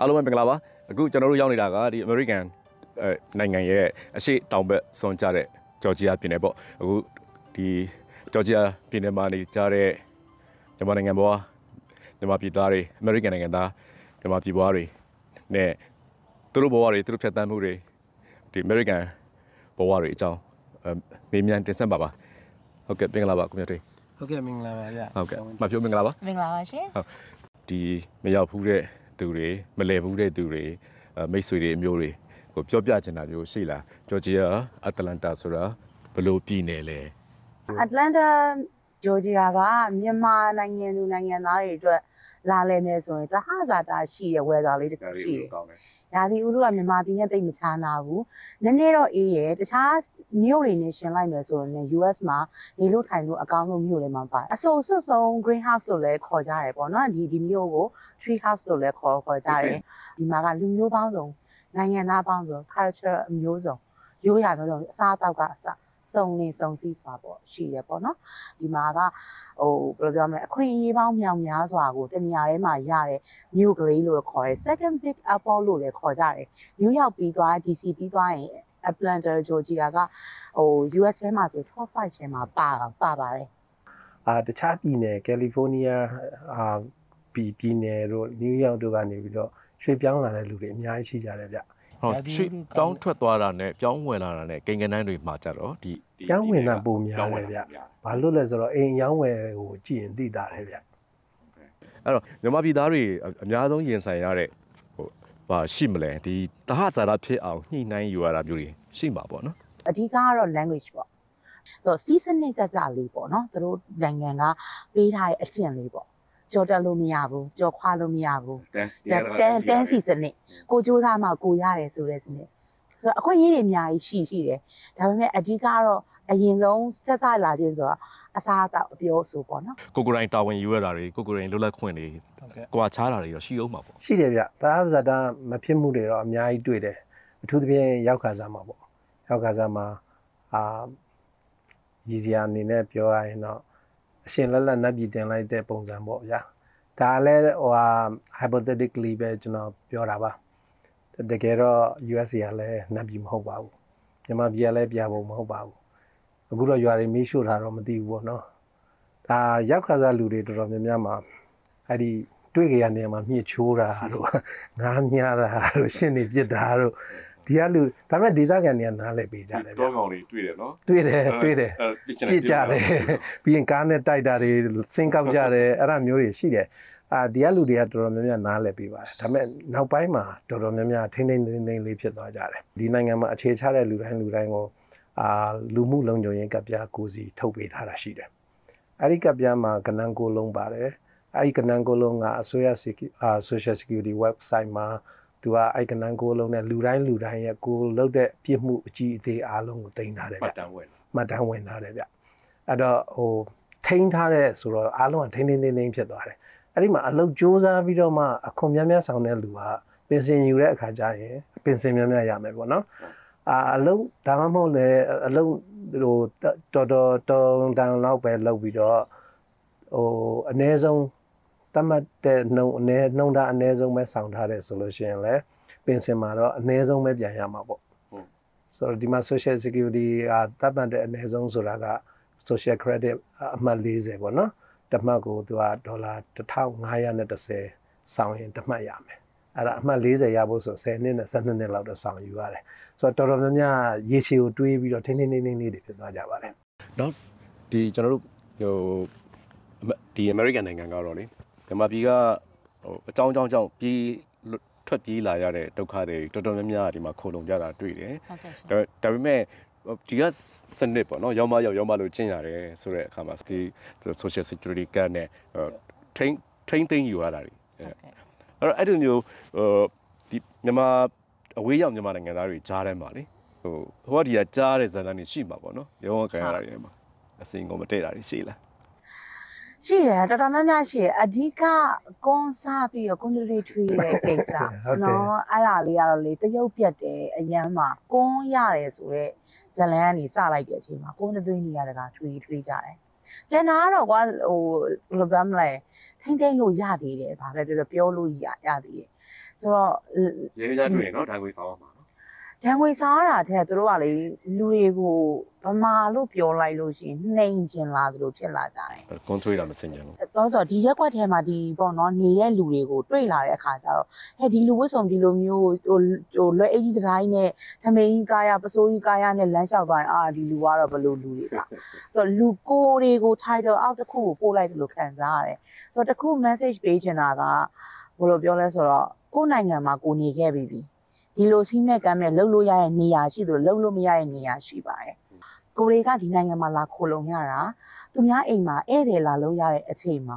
အားလုံးပဲမင်္ဂလာပါအခုကျွန်တော်တို့ရောက်နေတာကဒီ American အဲနိုင်ငံရဲ့အရှိတောင်ဘက်ဆွန်ကြတဲ့ဂျော်ဂျီယာပြည်နယ်ပေါ့အခုဒီဂျော်ဂျီယာပြည်နယ်မှာနေကြတဲ့မြန်မာနိုင်ငံပေါ်မြန်မာပြည်သားတွေ American နိုင်ငံသားမြန်မာပြည်ပွားတွေနဲ့သူတို့ဘဝတွေသူတို့ဖြတ်သန်းမှုတွေဒီ American ဘဝတွေအကြောင်းအဲမေးမြန်းတင်ဆက်ပါပါဟုတ်ကဲ့မင်္ဂလာပါကိုမြတ်တွေဟုတ်ကဲ့မင်္ဂလာပါဗျဟုတ်ကဲ့မပြောမင်္ဂလာပါမင်္ဂလာပါရှင်ဒီမရောက်ဘူးတဲ့ သူတွေမလဲဘူးတဲ့သူတွေအဲမိတ်ဆွေတွေအမျိုးတွေကိုပြောပြချင်တာမျိုးရှိလားဂျော်ဂျီယာအတ္တလန်တာဆိုတာဘယ်လိုပြည်နယ်လဲအတ္တလန်တာဂျော်ဂျီယာကမြန်မာနိုင်ငံသူနိုင်ငံသားတွေအတွက်လာလည်နေဆိုရင်တဟဇာတာရှိရဲ့ဝယ်သားလေးတစ်ခုရှိတယ်ကောင်းတယ်။ ရာသီဥတုကမြန်မာပြည်နဲ့တိတ်မချာနာဘူး။နည်းနည်းတော့အေးရဲ့တခြားမြို့တွေနဲ့ရှင်လိုက်မယ်ဆိုရင်လည်း US မှာနေလို့ထိုင်လို့အကောင်းဆုံးမြို့တွေမှာပါတယ်။အဆိုစွတ်ဆုံး greenhouse လို့လည်းခေါ်ကြတယ်ပေါ့နော်။ဒီဒီမြို့ကို tree house လို့လည်းခေါ်ခေါ်ကြတယ်။ဒီမှာကလူမျိုးပေါင်းစုံနိုင်ငံသားပေါင်းစုံ culture အမျိုးစုံရိုးရာမျိုးစုံအစားအသောက်ကအစ စုံနေစုံစည်းစွာပေါ့ရှိတယ်ပေါ့နော်။ဒီမှာကဟိုဘယ်လိုပြောမလဲအခွင့်အရေးပေါင်းမြောင်များစွာကိုတနေရာထဲမှာရတဲ့မြို့ကလေးလို့ခေါ်တယ် second big apple လို့လည်းခေါ်ကြတယ်။ New York ပြီးသွား DC ပြီးသွားရင် Atlanta Georgia ကဟို US ထဲမှာဆို top 5ထဲမှာပါပါပါတယ်အာတခြားပြည်နယ်ကယ်လီဖိုးနီးယားအာပြည်ပြည်နယ်တို့နယူးယောက်တို့ကနေပြီးတော့ရွှေ့ပြောင်းလာတဲ့လူတွေအများကြီးရှိကြတယ်ဗျ ဟုတ်ရာသီဥတုရွှေ့ကောင်းပြောင်းထွက်သွားတာနဲ့ပြောင်းဝင်လာတာနဲ့ကိန်းကနန်းတွေမှာကြတော့ဒီဒီပြောင်းဝင်တာပုံများပြောင်းတဝင်ယ်ဗျတာဘာလို့လဲဆိုတော့အိမ်ရောင်းဝယ်ကိုကြည့်ရင်သိတာတယ်ဗျအဲ့တော့မြန်မာပြည်သားတွေအအများဆုံးရင်ဆိုင်ရတဲ့ဟိုဘာရှိမလဲဒီတဟဇာတာဖြစ်အောင်ညှိနှိုင်းယူရတာမျိုးတွေရှိမှာပေါ့နော်အဓိကကတော့ language ပေါ့ဆိုတော့ season နဲ့ကြကြလေးပေါ့နော်သူတို့နိုင်ငံကပေးထားတဲ့အကျင့်လေးပေါ့ ကြော်တက်လို့မရဘူးကြော်ခွာလို့မရဘူးတန်တန်တန်စီစနစ်ကိုစူးစမ်းမှကိုရတယ်ဆိုတဲ့စနစ်ဆိုတော့အခွင့်အရေးတွေအများကြီးရှိရှိတယ်ဒါပေမဲ့အဓိကတော့အရင်ဆုံးစက်စလာခြင်းဆိုတော့အစားအသောက်အပြောဆိုပေါ့နော်ကိုကိုယ်တိုင်တာဝန်ယူရတာတွေကိုကိုယ်ကိုယ်တိုင်လွတ်လပ်ခွင့်တွေဟုတ်ကဲ့ကွာခြားတာတွေရောရှိအောင်မှာပေါ့ရှိတယ်ဗျသာဇာတာမဖြစ်မှုတွေတော့အများကြီးတွေ့တယ်အထူးသဖြင့်ရောက်ခါစားမှာပေါ့ရောက်ခါစားမှာအာရည်စရာအနေနဲ့ပြောရရင်တော့ အရှင်လက်လက်နပ်ပြည်တင်လိုက်တဲ့ပုံစံပေါ့ဗျာဒါလည်းဟိုဟာ hypothetically ပဲကျွန်တော်ပြောတာပါတကယ်တော့ US ကလည်းနပ်ပြည်မဟုတ်ပါဘူးမြန်မာပြည်ကလည်းပြဖို့မဟုတ်ပါဘူးအခုတော့ရွာတွေမီးရှို့ထားတော့မသိဘူးပေါ့နော်ဒါရောက်ခါစားလူတွေတော်တော်များများမှာအဲ့ဒီတွေ့ကြရနေရာမှာမြစ်ချိုးတာတို့ငားမြားတာတို့ရှင်းနေပြစ်တာတို့ ဒီကလူဒါပေမဲ့ဒေသခံတွေကနားလည်ပေးကြတယ်ဗျတောကောင်တွေတွေ့တယ်နော်တွေ့တယ်တွေ့တယ်ပြစ်ကြတယ်ပြီးရင်ကားနဲ့တိုက်တာတွေစင်းကောက်ကြတယ်အဲ့ဒါမျိုးတွေရှိတယ်အာဒီကလူတွေကတော်တော်များများနားလည်ပြီးပါတယ်ဒါပေမဲ့နောက်ပိုင်းမှာတော်တော်များများထိမ့်ထိမ့်သိမ့်သိမ့်လေးဖြစ်သွားကြတယ်ဒီနိုင်ငံမှာအခြေချတဲ့လူတိုင်းလူတိုင်းကိုအာလူမှုလုံခြုံရေးကပ်ပြားကိုစီထုတ်ပေးထားတာရှိတယ်အဲ့ဒီကပ်ပြားမှာကနန်းကိုလုံးပါတယ်အဲ့ဒီကနန်းကိုလုံးကအစိုးရ Secu- အာ Social Security website မှာ သူကအဲ့ကနန်းကိုလုံးနဲ့လူတိုင်းလူတိုင်းရဲ့ကိုလုပ်တဲ့ပြစ်မှုအကြီးအသေးအားလုံးကိုတင်ထားတယ်မှဗျတ်တမ်းဝင်မှတ်တမ်းဝင်ထားတယ်ဗျအဲ့တော့ဟိုထိန်းထားတဲ့ဆိုတော့အားလုံးကထိန်းထိန်းသိမ်းသိမ်းဖြစ်သွားတယ်အဲ့ဒီမှာအလုတ်စူးစမ်းပြီးတော့မှအခွန်များများဆောင်တဲ့လူကပင်စင်ယူတဲ့အခါကျရင်ပင်စင်များများရမယ်ပေါ့နော်အာအလုတ်ဒါမှမဟုတ်လေအလုတ်ဟိုတော်တော်တောင်းတန်လောက်ပဲလုပ်ပြီးတော့ဟိုအ ਨੇ ဆုံး သတ်မှတ်တဲ့နှုံအနည်းနှုံတာအနည်းဆုံးပဲဆောင်ထားတယ်ဆိုလို့ရှိရင်လည်းပင်စင်မှာတော့အနည်းဆုံးပဲပြန်ရမှာပေါ့ဆိုတော့ဒီမှာ social security ကသတ်မှတ်တဲ့အနည်းဆုံးဆိုတာက social credit အမှတ်40ပေါ့နော်တမှတ်ကိုသူကဒေါ်လာ1530ဆောင်ရင်တမှတ်ရမယ်အဲ့ဒါအမှတ်40ရဖို့ဆို10နှစ်နဲ့12နှစ်လောက်တော့ဆောင်ယူရတယ်ဆိုတော့တော်တော်များများရေချီကိုတွေးပြီးတော့ထင်းထင်းနေနေလေးတွေဖြစ်သွားကြပါတယ်เนาะဒီကျွန်တော်တို့ဟိုဒီ American နိုင်ငံကတော့လေ မြန်မာပြည်ကဟိုအကြောင်းအကြောင်းကြောင့်ပြေးလွတ်ထွက်ပြေးလာရတဲ့ဒုက္ခတွေတော်တော်များများဒီမှာခိုလုံကြတာတွေ့တယ်ဟုတ်ကဲ့ရှင်ဒါဒါပေမဲ့ဒီကစနစ်ပေါ့နော်ရောက်မရောက်ရောက်မလို့ကျင့်ရတယ်ဆိုတဲ့အခါမှာဒီ social security card နဲ့ထိန်းထိန်းသိမ်းယူရတာတွေအဲ့ဟုတ်ကဲ့တော့အဲ့ဒီမျိုးဟိုဒီမြန်မာအဝေးရောက်မြန်မာနိုင်ငံသားတွေကြားထဲမှာလေဟိုဟိုကဒီကကြားတဲ့ဇာတ်လမ်းတွေရှိမှာပေါ့နော်ရောင်းကန်ရတာတွေမှာအစင်ကုန်မတည့်တာတွေရှိလား ရှိတယ်တော်တော်များများရှိတယ်အဓိကကွန်စားပြီးတော့ continuity tree ရဲ့ကိစ္စဟုတ်တယ်နော်အဲ့ဒါလေးကတော့လေတရုတ်ပြတ်တယ်အရန်မှာကွန်ရတယ်ဆိုတော့ဇလန်ကနေစလိုက်တဲ့အချိန်မှာကွန်သွင်းနေရတကထွေးထွေးကြတယ်ကျန်တာကတော့ကွာဟိုဘယ်လိုပြောမလဲထိမ့်သိမ့်လို့ရသေးတယ်ဘာပဲပြောပြောပြောလို့ရရသေးတယ်ဆိုတော့ရေရတွေ့ရင်နော်ဒါကိုစောင်းပါနော် ဒဏ်ငွေစားရတာတဲ့သူတို့ကလေလူတွေကိုဗမာလို့ပြောလိုက်လို့ရှိရင်နှိမ်ကျင်လာသလိုဖြစ်လာကြတယ်ကွန်ထရီတာမစင်ကြဘူး။တော့ဆိုတော့ဒီရက်ကွက်ထဲမှာဒီပေါ့နော်နေတဲ့လူတွေကိုတွေ့လာတဲ့အခါကျတော့ဟဲ့ဒီလူဝတ်စုံဒီလိုမျိုးဟိုဟိုလွယ်အေးကြီးတစ်တိုင်းနဲ့သမင်းကြီးကာယပစိုးကြီးကာယနဲ့လမ်းလျှောက်သွားရင်အာဒီလူကတော့ဘယ်လိုလူတွေလဲ။ဆိုတော့လူကိုတွေကို title အောက်တစ်ခုကိုပို့လိုက်တယ်လို့ခံစားရတယ်။ဆိုတော့တစ်ခု message ပေးချင်တာကဘယ်လိုပြောလဲဆိုတော့ကိုယ့်နိုင်ငံမှာကိုနေခဲ့ပြီပြီ။ ဒီလိုစီးမဲ့ကမ်းမဲ့လှုပ်လို့ရတဲ့နေရာရှိသလိုလှုပ်လို့မရတဲ့နေရာရှိပါတယ်။ကိုတွေကဒီနိုင်ငံမှာလာခိုလုံရတာသူများအိမ်မှာဧည့်သည်လာလို့ရတဲ့အချိန်မှာ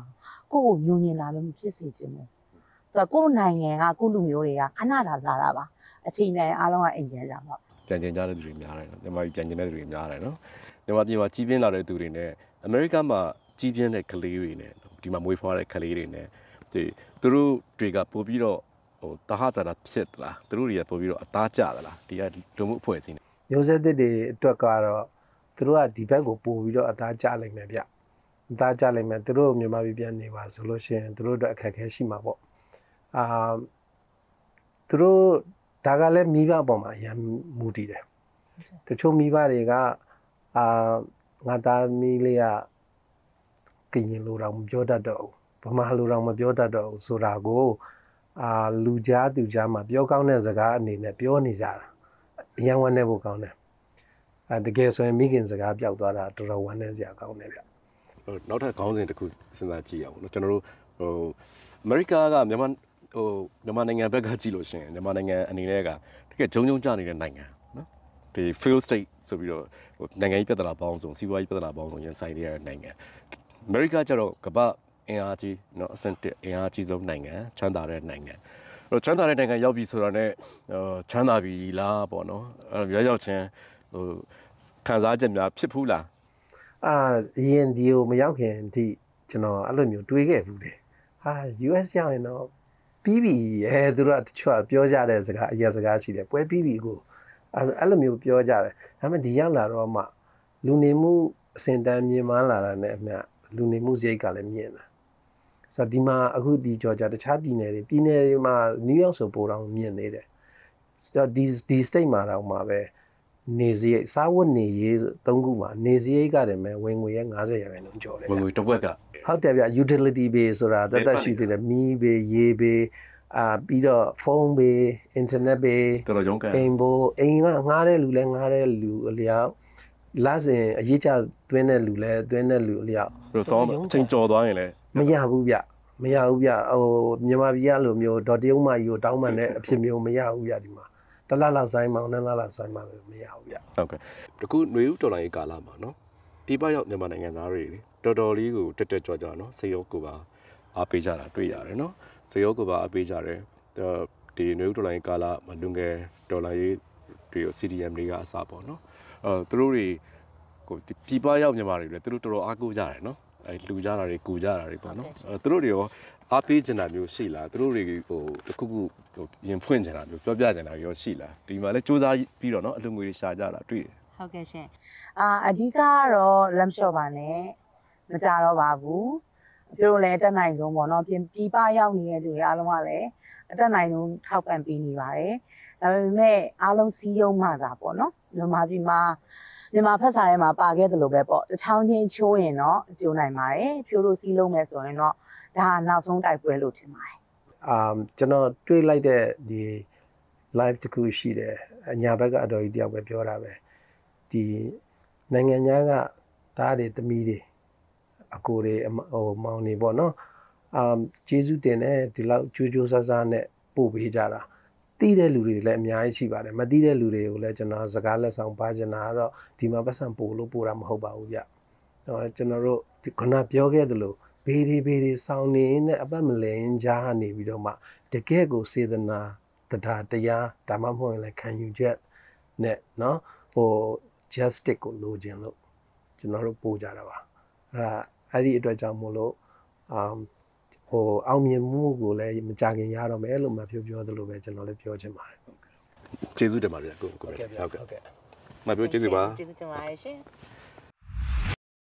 ကိုယ့်ကိုညှို့ညင်လာလို့မဖြစ်စေချင်ဘူး။ဆိုတော့ကိုယ့်နိုင်ငံကကိုယ့်လူမျိုးတွေကခဏလာလာတာပါ။အချိန်တိုင်းအားလုံးကအိမ်ပြန်ကြပါပြန်ကျင်ကြတဲ့သူတွေများတယ်နော်မြန်မာပြည်ပြန်ကျင်တဲ့သူတွေများတယ်နော်မြန်မာပြည်မှာကြီးပြင်းလာတဲ့သူတွေနဲ့အမေရိကမှာကြီးပြင်းတဲ့ကလေးတွေနဲ့ဒီမှာမွေးဖွားတဲ့ကလေးတွေနဲ့ဒီသူတို့တွေကပို့ပြီးတော့ ဟိုတဟဇာတာဖြစ်သလားသူတို့တွေကပို့ပြီးတော့အသားကျသလားဒီကလူမှုအဖွဲ့အစည်းနဲ့မျိုးဆက်သစ်တွေအတွက်ကတော့သူတို့ကဒီဘက်ကိုပို့ပြီးတော့အသားကျလိုက်မယ်ဗျအသားကျလိုက်မယ်သူတို့မြန်မာပြည်ပြန်နေပါဆိုလို့ရှိရင်သူတို့အတွက်အခက်အခဲရှိမှာပေါ့အာသူတို့ဒါကလည်းမိဘအပေါ်မှာအရန်မူတည်တယ်တချို့မိဘတွေကအာငါသားမီးလေးကကရင်လိုတော့မပြောတတ်တော့ဘူးဗမာလိုတော့မပြောတတ်တော့ဘူးဆိုတာကို အာလူကြားသူကြားမှာပြောကောင်းတဲ့စကားအနေနဲ့ပြောနေကြတာအရန်ဝမ်းနေဖို့ကောင်းတယ်အဲတကယ်ဆိုရင်မိခင်စကားပြောက်သွားတာတော်တော်ဝမ်းနေစရာကောင်းတယ်ဗျဟိုနောက်ထပ်ခေါင်းစဉ်တစ်ခုစဉ်းစားကြည့်အောင်နော်ကျွန်တော်တို့ဟိုအမေရိကကမြန်မာဟိုမြန်မာနိုင်ငံဘက်ကကြည့်လို့ရှိရင်မြန်မာနိုင်ငံအနေနဲ့ကတကယ်ဂျုံဂျုံကြနေတဲ့နိုင်ငံနော်ဒီ fail state ဆိုပြီးတော့ဟိုနိုင်ငံရေးပြဿနာပေါင်းစုံစီးပွားရေးပြဿနာပေါင်းစုံရင်ဆိုင်နေရတဲ့နိုင်ငံအမေရိကကျတော့ကမ္ဘာ အင်အားကြီးနော်အဆင့်တစ်အင်အားကြီးဆုံးနိုင်ငံချမ်းသာတဲ့နိုင်ငံအဲ့တော့ချမ်းသာတဲ့နိုင်ငံရောက်ပြီဆိုတာနဲ့ဟိုချမ်းသာပြီလားပေါ့နော်အဲ့တော့ရောက်ရောက်ချင်းဟိုခံစားချက်များဖြစ်ဘူးလားအာအရင်ဒီကိုမရောက်ခင်အထိကျွန်တော်အဲ့လိုမျိုးတွေးခဲ့ဘူးတယ်ဟာ US ရောက်ရင်တော့ပြီးပြီအဲသူတို့ကတချို့ကပြောကြတဲ့စကားအရက်စကားရှိတယ်ပွဲပြီးပြီကိုအဲ့အဲ့လိုမျိုးပြောကြတယ်ဒါပေမဲ့ဒီရောက်လာတော့မှလူနေမှုအစဉ်တန်းမြင်မှန်းလာတာနဲ့အမျှလူနေမှုစရိတ်ကလည်းမြင့်လာ ဆိုတော့ဒီမှာအခုဒီကြော်ကြတခြားပြည်နယ်တွေပြည်နယ်တွေမှာနယူးယောက်ဆိုပိုတော့မြင့်နေတယ်ဆိုတော့ဒီဒီ state မှာတော့မှပဲနေစရိတ်စားဝတ်နေရေးသုံးခုမှာနေစရိတ်ကတည်းကဝင်ငွေရဲ့90ရာခိုင်နှုန်းကျော်တယ်ဝင်ငွေတစ်ဝက်ကဟုတ်တယ်ဗျ utility bill ဆိုတာတတ်တတ်ရှိသေးတယ်မီး bill ရေ bill အာပြီးတော့ဖုန်း bill internet bill တော်တော်ရုန်းကန်အိမ်ဘိုးအိမ်ကငားတဲ့လူလဲငားတဲ့လူအလျောက်လစဉ်အရေးကြသွင်းတဲ့လူလဲသွင်းတဲ့လူအလျောက်ပြီးတော့ဆောင်းအချိန်ကြော်သွားရင်လည်း မရဘူးဗျမရဘူးဗျဟိုမြန်မာပြည်ကလိုမျိုးဒေါ်တရုံမကြီးကိုတောင်းပန်တဲ့အဖြစ်မျိုးမရဘူးဗျဒီမှာတစ်လလောက်ဆိုင်မောင်းနှစ်လလောက်ဆိုင်မောင်းမရဘူးဗျ ဟုတ်ကဲ့တကူຫນွေဦးတော်လိုင်းရေးကာလမှာနော်ဒီပရောက်မြန်မာနိုင်ငံသားတွေလေတော်တော်လေးကိုတက်တက်ကြွကြွနော်စေရောကိုပါအားပေးကြတာတွေ့ရတယ်နော်စေရောကိုပါအားပေးကြတယ်ဒီຫນွေဦးတော်လိုင်းရေးကာလမှာလူငယ်တော်လိုင်းရေးတွေ CDM တွေကအစပေါ့နော်အဲသူတို့တွေကိုဒီပြပရောက်မြန်မာတွေလေသူတို့တော်တော်အားကိုးကြတယ်နော် အဲလူကြတာတွေကူကြတာတွေပေါ့နော်အဲသူတို့တွေရောအားပေးချင်တာမျိုးရှိလားသူတို့တွေဟိုတခုခုဟိုရင်ဖွင့်ချင်တာမျိုးပြောပြချင်တာရောရှိလားဒီမှာလဲစူးစမ်းပြီးတော့နော်အလူငွေတွေရှာကြတာတွေ့တယ်ဟုတ်ကဲ့ရှင်အာအဓိကကတော့လမ်းလျှော့ပါနဲ့မကြတော့ပါဘူးအပြို့လည်းတက်နိုင်ဆုံးပေါ့နော်ပြင်ပြပရောက်နေတဲ့လူတွေအားလုံးကလည်းအတက်နိုင်ဆုံးထောက်ပံ့ပေးနေပါတယ်ဒါပေမဲ့အားလုံးစီးရုံမှသာပေါ့နော်မြန်မာပြည်မှာ မြန်မာဖက်စာထဲမှာပါခဲ့တယ်လို့ပဲပေါ့တစ်ချောင်းချင်းချိုးရင်တော့အကျိုးနိုင်ပါတယ်ဖြိုးလို့စီးလုံးမယ်ဆိုရင်တော့ဒါကနောက်ဆုံးတိုက်ပွဲလို့ထင်ပါတယ်အာကျွန်တော်တွေးလိုက်တဲ့ဒီ live တစ်ခုရှိတယ်အညာဘက်ကအတော်ကြီးတယောက်ပဲပြောတာပဲဒီနိုင်ငံသားကသားတွေသမီးတွေအကိုတွေအမဟိုမောင်တွေပေါ့နော်အာကျေးဇူးတင်တယ်ဒီလောက်ကြိုးကြိုးဆဆနဲ့ပို့ပေးကြတာ တီးတဲ့လူတွေလည်းအများကြီးရှိပါတယ်မတီးတဲ့လူတွေကိုလည်းကျွန်တော်စကားလက်ဆောင်ပါချင်တာကတော့ဒီမှာပတ်စံပို့လို့ပို့တာမဟုတ်ပါဘူးဗျဟောကျွန်တော်တို့ဒီခုနပြောခဲ့သလိုဘေးဒီဘေးဒီစောင်းနေနဲ့အပတ်မလင်ကြားနေပြီးတော့မှတကယ့်ကိုစေတနာတရားတရားဒါမှမဟုတ်ရင်လည်းခံယူချက်နဲ့เนาะဟို justice ကိုလိုချင်လို့ကျွန်တော်တို့ပို့ကြတာပါအဲ့ဒါအဲ့ဒီအတွက်ကြောင့်မို့လို့အမ် ဟိုအောင်မြင်မှုကိုလည်းမကြခင်ရတော့မယ်လို့မပြောပြောသလိုပဲကျွန်တော်လည်းပြောချင်ပါတယ်ကျေးဇူးတင်ပါတယ်ကိုကိုပဲဟုတ်ကဲ့မပြောကျေးဇူးပါကျေးဇူးတင်ပါတယ်ရှင်